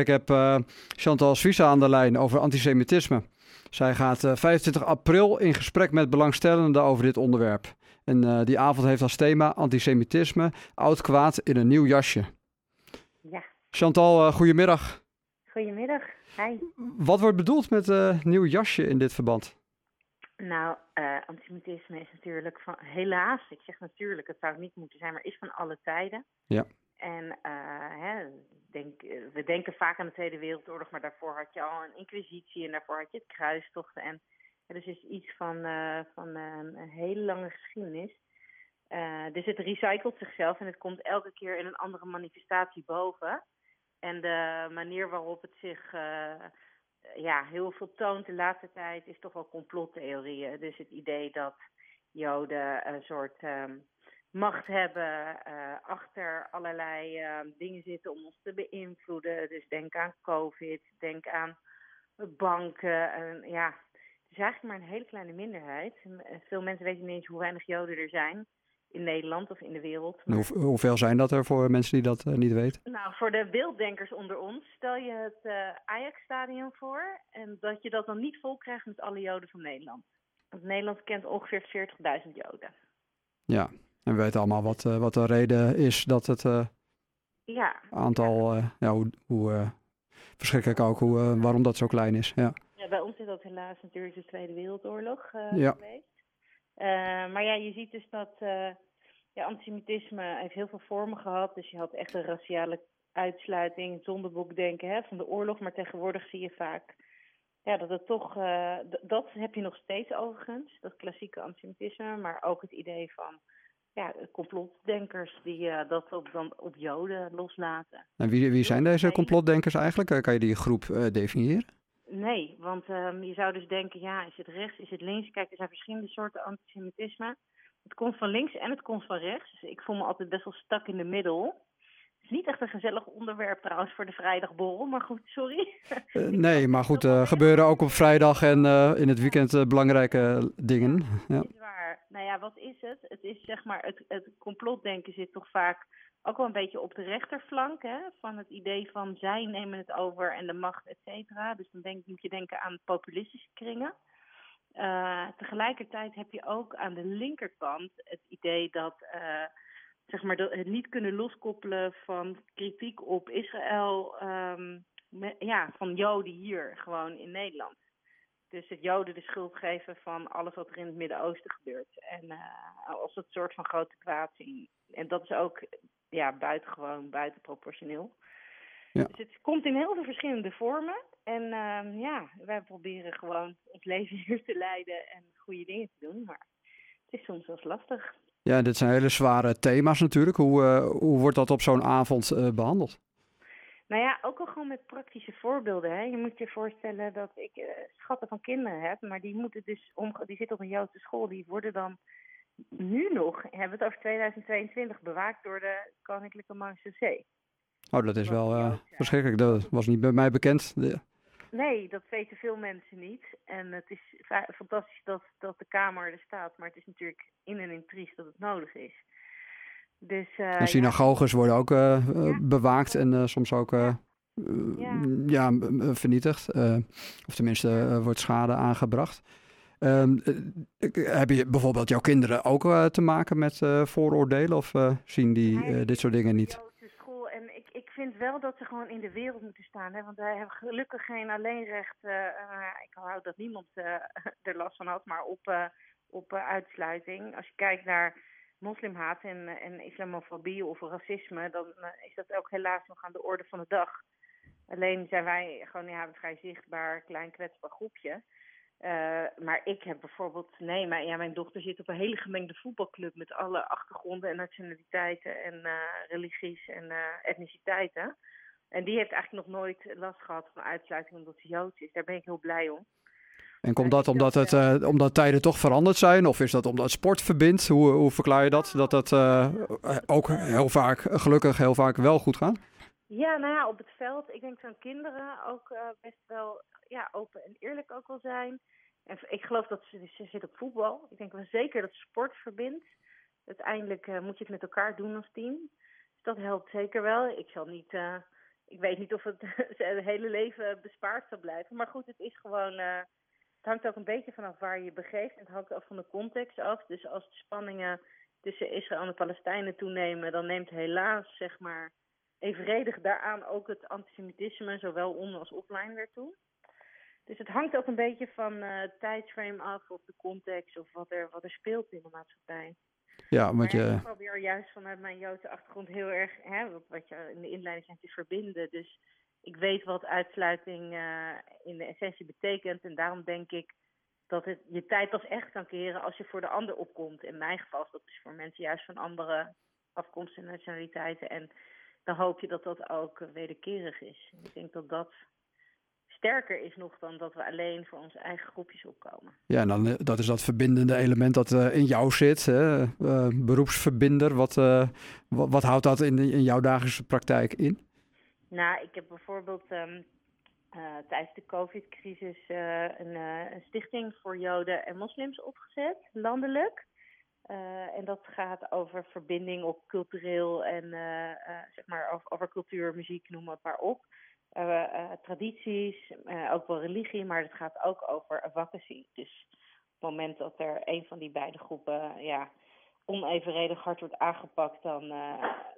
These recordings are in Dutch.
Ik heb uh, Chantal Suisse aan de lijn over antisemitisme. Zij gaat uh, 25 april in gesprek met belangstellenden over dit onderwerp. En uh, die avond heeft als thema antisemitisme, oud kwaad in een nieuw jasje. Ja. Chantal, goedemiddag. Goedemiddag, hi. Wat wordt bedoeld met nieuw jasje in dit verband? Nou, antisemitisme is natuurlijk van, helaas, ik zeg natuurlijk, het zou niet moeten zijn, maar is van alle tijden. Ja. En hè, denk, we denken vaak aan de Tweede Wereldoorlog, maar daarvoor had je al een inquisitie en daarvoor had je het kruistochten. En dus is iets van, uh, van uh, een hele lange geschiedenis. Uh, dus het recycelt zichzelf en het komt elke keer in een andere manifestatie boven. En de manier waarop het zich ja, heel veel toont de laatste tijd is toch wel complottheorieën. Dus het idee dat Joden een soort um, macht hebben, uh, achter allerlei uh, dingen zitten om ons te beïnvloeden. Dus denk aan COVID, denk aan banken. En, ja, het is eigenlijk maar een hele kleine minderheid. Veel mensen weten niet eens hoe weinig Joden er zijn in Nederland of in de wereld. Maar... Hoe, hoeveel zijn dat er voor mensen die dat uh, niet weten? Nou, voor de beelddenkers onder ons, stel je het Ajax-stadion voor en dat je dat dan niet vol krijgt met alle Joden van Nederland. Want Nederland kent ongeveer 40.000 Joden. Ja, en we weten allemaal wat, uh, wat de reden is dat het uh, ja. aantal, ja, hoe, hoe verschrikkelijk ook, hoe, waarom dat zo klein is. Ja. ja, bij ons is dat helaas natuurlijk de Tweede Wereldoorlog ja. geweest. maar ja, je ziet dus dat ja, antisemitisme heeft heel veel vormen gehad. Dus je had echt een raciale uitsluiting, zondeboekdenken hè, van de oorlog. Maar tegenwoordig zie je vaak ja, dat het toch, dat heb je nog steeds overigens, dat klassieke antisemitisme. Maar ook het idee van ja, complotdenkers die uh, dat op, dan op Joden loslaten. En wie, wie zijn deze complotdenkers eigenlijk? Kan je die groep uh, definiëren? Nee, want um, je zou dus denken, ja, is het rechts, is het links? Kijk, er zijn verschillende soorten antisemitisme. Het komt van links en het komt van rechts. Dus ik voel me altijd best wel stak in de middel. Niet echt een gezellig onderwerp trouwens voor de vrijdagborrel, maar goed, sorry. Uh, nee, maar goed, er gebeuren ook op vrijdag en in het weekend belangrijke dingen. Ja. Nou ja, wat is het? Het is zeg maar, het, het complotdenken zit toch vaak ook wel een beetje op de rechterflank, hè? Van het idee van zij nemen het over en de macht, et cetera. Dus dan denk, moet je denken aan populistische kringen. Uh, tegelijkertijd heb je ook aan de linkerkant het idee dat, uh, zeg maar, het niet kunnen loskoppelen van kritiek op Israël, um, me, ja, van Joden hier gewoon in Nederland. Dus het Joden de schuld geven van alles wat er in het Midden-Oosten gebeurt. En uh, als het soort van grote kwaad zien. En dat is ook ja, buitengewoon, buitenproportioneel. Ja. Dus het komt in heel veel verschillende vormen. En uh, ja, wij proberen gewoon ons leven hier te leiden en goede dingen te doen. Maar het is soms wel lastig. Ja, dit zijn hele zware thema's natuurlijk. Hoe, uh, hoe wordt dat op zo'n avond uh, behandeld? Nou ja, ook al gewoon met praktische voorbeelden. Hè. Je moet je voorstellen dat ik uh, schatten van kinderen heb, maar die moeten dus om, die zitten op een Joodse school. Die worden dan nu nog, hebben we het over 2022, bewaakt door de Koninklijke Marechaussee. Oh, dat is wel verschrikkelijk. Dat was niet bij mij bekend. De... Nee, dat weten veel mensen niet. En het is fantastisch dat, dat de Kamer er staat, maar het is natuurlijk in en in triest dat het nodig is. Dus, uh, en synagoges ja. worden ook uh, ja. bewaakt en uh, soms ook ja. ja. vernietigd. of tenminste wordt schade aangebracht. Um, heb je bijvoorbeeld jouw kinderen ook te maken met vooroordelen of zien die dit soort dingen niet? School en ik, ik vind wel dat ze gewoon in de wereld moeten staan. Hè? Want wij hebben gelukkig geen alleenrecht. ik hou dat niemand er last van had, maar op, op uitsluiting. Als je kijkt naar moslimhaat en, en islamofobie of racisme, dan is dat ook helaas nog aan de orde van de dag. Alleen zijn wij gewoon ja, een vrij zichtbaar, klein kwetsbaar groepje. Uh, maar ik heb bijvoorbeeld, nee, maar, ja, mijn dochter zit op een hele gemengde voetbalclub met alle achtergronden en nationaliteiten en uh, religies en uh, etniciteiten. En die heeft eigenlijk nog nooit last gehad van uitsluiting omdat ze Joods is. Daar ben ik heel blij om. En komt dat omdat, het, omdat tijden toch veranderd zijn? Of is dat omdat sport verbindt? Hoe, hoe verklaar je dat? Dat uh, ook heel vaak, gelukkig heel vaak wel goed gaat? Ja, nou ja, op het veld. Ik denk dat kinderen ook uh, best wel ja, open en eerlijk ook wel zijn. En ik geloof dat ze, ze zit op voetbal. Ik denk wel zeker dat sport verbindt. Uiteindelijk moet je het met elkaar doen als team. Dus dat helpt zeker wel. Ik zal niet ik weet niet of het het hele leven bespaard zal blijven. Maar goed, het is gewoon. Uh, het hangt ook een beetje vanaf waar je begeeft. Het hangt ook van de context af. Dus als de spanningen tussen Israël en de Palestijnen toenemen, dan neemt helaas, zeg maar, evenredig daaraan ook het antisemitisme, zowel on- als offline weer toe. Dus het hangt ook een beetje van het tijdsframe af, of de context, of wat er, wat er speelt in de maatschappij. Ja, want je... Ik probeer juist vanuit mijn Joodse achtergrond heel erg, hè, wat je in de inleiding zei, te verbinden. Dus ik weet wat uitsluiting uh, in de essentie betekent. En daarom denk ik dat het je tijd pas echt kan keren als je voor de ander opkomt. In mijn geval is dat dus voor mensen juist van andere afkomsten en nationaliteiten. En dan hoop je dat dat ook wederkerig is. Ik denk dat dat sterker is nog dan dat we alleen voor onze eigen groepjes opkomen. Ja, en dan eh, dat is dat verbindende element dat uh, in jou zit, hè? Uh, beroepsverbinder. Wat, wat, wat, houdt dat in, in jouw dagelijkse praktijk in? Nou, ik heb bijvoorbeeld um, tijdens de COVID-crisis een, een, stichting voor Joden en moslims opgezet, landelijk. en dat gaat over verbinding op cultureel en zeg maar over, over cultuur, muziek, noem het maar op. Uh, uh, tradities, uh, ook wel religie, maar het gaat ook over advocacy. Dus op het moment dat er een van die beide groepen ja, onevenredig hard wordt aangepakt, dan,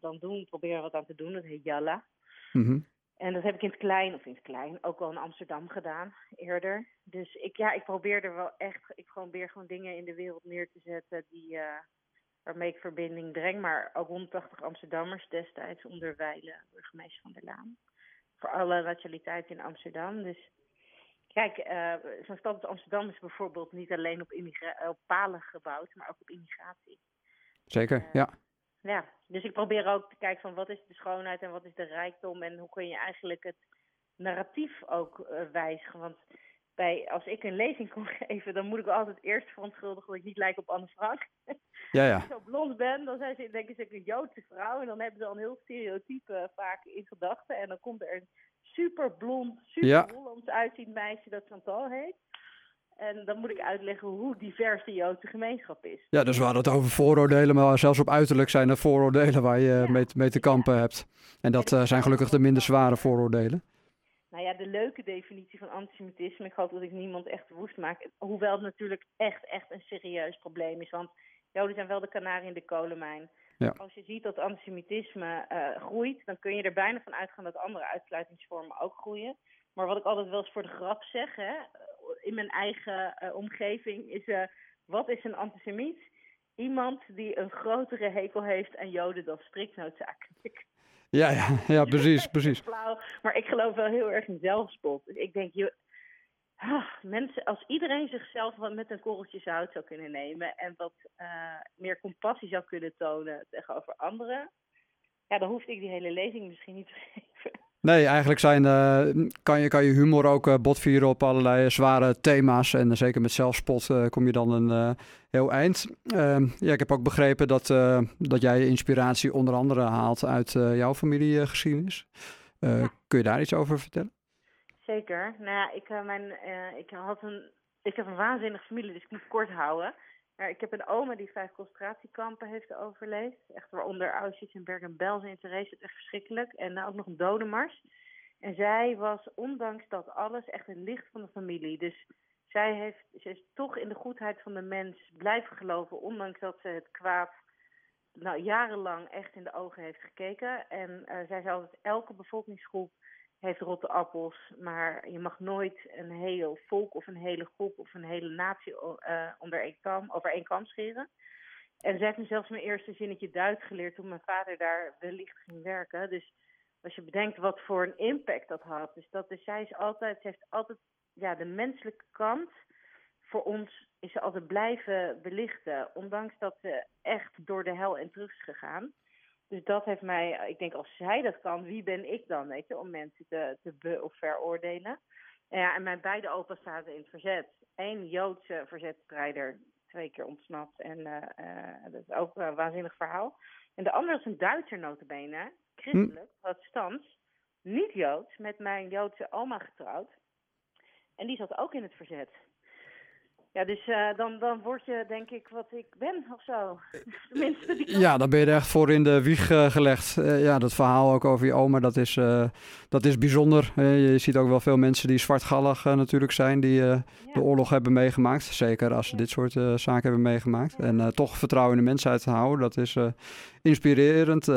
dan doen, proberen we wat aan te doen. Dat heet Jalla. Mm-hmm. En dat heb ik in het klein, of in het klein, ook wel in Amsterdam gedaan eerder. Dus ik, ja, ik probeer er wel echt, ik probeer gewoon dingen in de wereld neer te zetten die, waarmee ik verbinding breng. Maar ook 180 Amsterdammers destijds onder Weilen, burgemeester van der Laan voor alle nationaliteiten in Amsterdam. Dus kijk, uh, zo'n stad als Amsterdam is bijvoorbeeld niet alleen op, op palen gebouwd, maar ook op immigratie. Zeker, uh, ja. Ja, dus ik probeer ook te kijken van wat is de schoonheid en wat is de rijkdom en hoe kun je eigenlijk het narratief ook uh, wijzigen. Want bij, als ik een lezing kon geven, dan moet ik altijd eerst verontschuldigen dat ik niet lijk op Anne Frank. Ja, ja. Als ik zo blond ben, dan zijn ze, denken ze ik een Joodse vrouw. En dan hebben ze al een heel stereotype vaak in gedachten. En dan komt er een super blond, super Ja. Hollands uitziend meisje dat Chantal heet. En dan moet ik uitleggen hoe divers de Joodse gemeenschap is. Ja, dus we hadden het over vooroordelen, maar zelfs op uiterlijk zijn er vooroordelen waar je Ja. mee, mee te kampen hebt. En dat eh, zijn gelukkig de minder zware vooroordelen. Nou ja, de leuke definitie van antisemitisme, ik hoop dat ik niemand echt woest maak. Hoewel het natuurlijk echt, echt een serieus probleem is. Want Joden zijn wel de kanarie in de kolenmijn. Ja. Als je ziet dat antisemitisme eh, groeit, dan kun je er bijna van uitgaan dat andere uitsluitingsvormen ook groeien. Maar wat ik altijd wel eens voor de grap zeg, hè, in mijn eigen eh, omgeving, is eh, wat is een antisemiet? Iemand die een grotere hekel heeft aan Joden dan strikt noodzakelijk. Ja, ja, ja precies, precies. Flauw, maar ik geloof wel heel erg in zelfspot. Dus ik denk, je, ah, mensen, als iedereen zichzelf wat met een korreltje zout zou kunnen nemen en wat eh, meer compassie zou kunnen tonen tegenover anderen, ja, dan hoefde ik die hele lezing misschien niet te geven. Nee, eigenlijk zijn, eh, kan, je, kan je humor ook eh, botvieren op allerlei zware thema's. En eh, zeker met zelfspot eh, kom je dan een eh, heel eind. Ehm, ja, ik heb ook begrepen dat, eh, dat jij je inspiratie onder andere haalt uit eh, jouw familiegeschiedenis. Eh, Ja. Kun je daar iets over vertellen? Zeker. Nou ja, ik, eh, mijn, eh, ik, had een, ik heb een waanzinnige familie, dus ik moet kort houden. Maar ik heb een oma die vijf concentratiekampen heeft overleefd. Echt waaronder Auschwitz en Bergen-Belsen in Therese. Echt verschrikkelijk. En nou ook nog een dodenmars. En zij was, ondanks dat alles, echt het licht van de familie. Dus zij heeft, ze is toch in de goedheid van de mens blijven geloven. Ondanks dat ze het kwaad nou, jarenlang echt in de ogen heeft gekeken. En eh, zij zei altijd, elke bevolkingsgroep heeft rotte appels. Maar je mag nooit een heel volk of een hele groep of een hele natie eh, onder één kam, over één kam scheren. En zij heeft me zelfs mijn eerste zinnetje Duits geleerd toen mijn vader daar wellicht ging werken. Dus als je bedenkt wat voor een impact dat had. Dus dat is, zij is altijd, heeft altijd ja, de menselijke kant voor ons is ze altijd blijven belichten. Ondanks dat ze echt door de hel en terug is gegaan. Dus dat heeft mij, ik denk als zij dat kan, wie ben ik dan, weet je, om mensen te, te be- of veroordelen. En Ja, en mijn beide opa's zaten in het verzet. Eén Joodse verzetstrijder, twee keer ontsnapt. En eh, eh, dat is ook een waanzinnig verhaal. En de andere is een Duitser notabene, christelijk, protestants, niet Joods, met mijn Joodse oma getrouwd. En die zat ook in het verzet. Ja, dus uh, dan, dan word je denk ik wat ik ben of zo. Tenminste, die ja, dan ben je er echt voor in de wieg uh, gelegd. Uh, ja, dat verhaal ook over je oma, dat is, dat is bijzonder. je ziet ook wel veel mensen die zwartgallig natuurlijk zijn, die ja. de oorlog hebben meegemaakt. Zeker als ze dit soort zaken hebben meegemaakt. Ja. En toch vertrouwen in de mensheid te houden, dat is inspirerend.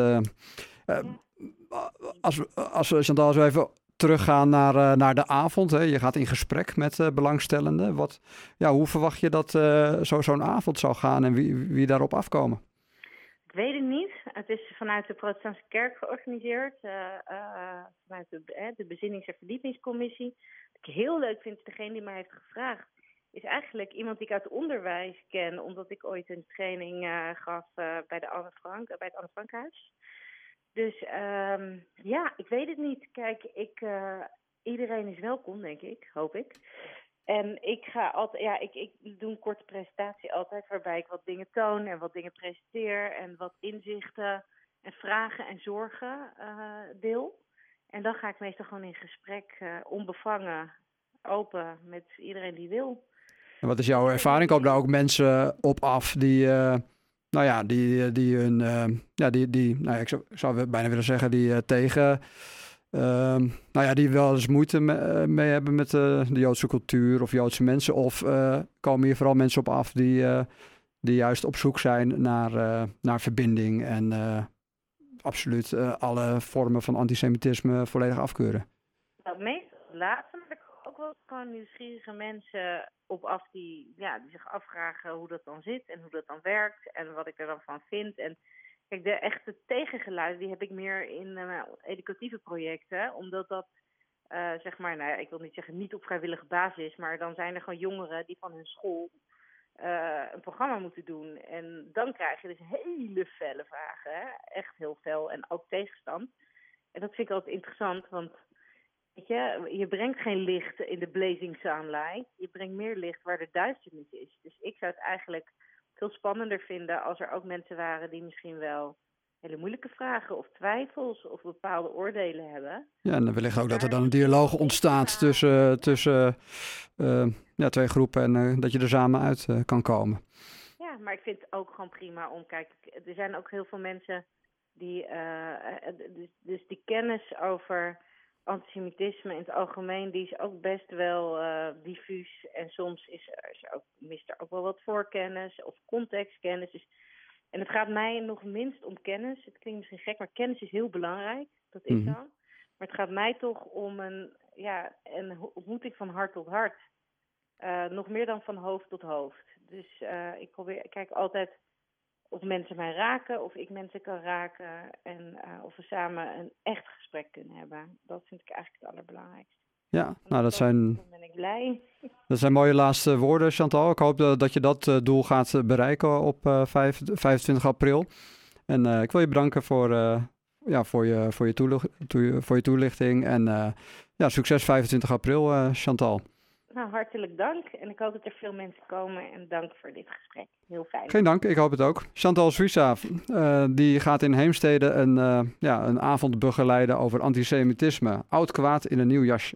als, als we Chantal zo even teruggaan naar, uh, naar de avond. Hè. Je gaat in gesprek met uh, belangstellenden. Wat, ja, hoe verwacht je dat uh, zo, zo'n avond zou gaan en wie, wie daarop afkomen? Ik weet het niet. Het is vanuit de Protestantse Kerk georganiseerd. vanuit de, de Bezinnings- en Verdiepingscommissie. Wat ik heel leuk vind, degene die mij heeft gevraagd, is eigenlijk iemand die ik uit onderwijs ken, omdat ik ooit een training gaf bij, de Anne Frank, bij het Anne Frankhuis. Dus um, ja, ik weet het niet. Kijk, ik, uh, iedereen is welkom, denk ik, hoop ik. En ik ga altijd, ja, ik, ik doe een korte presentatie altijd, waarbij ik wat dingen toon en wat dingen presenteer en wat inzichten en vragen en zorgen uh, deel. En dan ga ik meestal gewoon in gesprek, uh, onbevangen, open met iedereen die wil. En wat is jouw ervaring? Komen daar ook mensen op af die nou ja, die, eh, die hun, uh, ja, die, die, nou ja, ik zou, zou bijna willen zeggen, die uh, tegen, uh, nou ja, die wel eens moeite mee, eh, mee hebben met de Joodse cultuur of Joodse mensen. Of komen hier vooral mensen op af die, die juist op zoek zijn naar, naar verbinding en absoluut alle vormen van antisemitisme volledig afkeuren? Nou, meestal laatste, wel gewoon nieuwsgierige mensen op af die, ja, die zich afvragen hoe dat dan zit en hoe dat dan werkt en wat ik er dan van vind. En kijk, de echte tegengeluiden die heb ik meer in uh, educatieve projecten, omdat dat, uh, zeg maar, nou ja, ik wil niet zeggen niet op vrijwillige basis, maar dan zijn er gewoon jongeren die van hun school uh, een programma moeten doen. En dan krijg je dus hele felle vragen, hè? echt heel fel en ook tegenstand. En dat vind ik altijd interessant, want je, je brengt geen licht in de blazing sunlight. Je brengt meer licht waar de duisternis is. Dus ik zou het eigenlijk veel spannender vinden als er ook mensen waren die misschien wel hele moeilijke vragen of twijfels of bepaalde oordelen hebben. Ja, en dan wellicht ook dat er dan een dialoog ontstaat tussen, tussen uh, ja, twee groepen en uh, dat je er samen uit uh, kan komen. Ja, maar ik vind het ook gewoon prima om, kijk, er zijn ook heel veel mensen die, dus, dus die kennis over antisemitisme in het algemeen, die is ook best wel uh, diffuus. En soms is er, ook, mist er ook wel wat voorkennis of contextkennis. Dus, en het gaat mij nog minst om kennis. Het klinkt misschien gek, maar kennis is heel belangrijk. Dat is mm zo. Maar het gaat mij toch om een, ja, een ontmoeting van hart tot hart. Uh, nog meer dan van hoofd tot hoofd. Dus uh, ik probeer, ik kijk altijd of mensen mij raken, of ik mensen kan raken en uh, of we samen een echt gesprek kunnen hebben. Dat vind ik eigenlijk het allerbelangrijkste. Ja, nou dat zijn. Dan ben ik blij. Dat zijn mooie laatste woorden, Chantal. Ik hoop dat je dat uh, doel gaat bereiken op uh, 5, 25 april. En ik wil je bedanken voor, ja, voor, je, voor, je toelichting, voor je toelichting. En ja, succes 25 april, Chantal. Nou, hartelijk dank. En ik hoop dat er veel mensen komen. En dank voor dit gesprek. Heel fijn. Geen dank, ik hoop het ook. Chantal Suissa, uh, die gaat in Heemstede een, uh, ja, een avond begeleiden over antisemitisme. Oud kwaad in een nieuw jasje.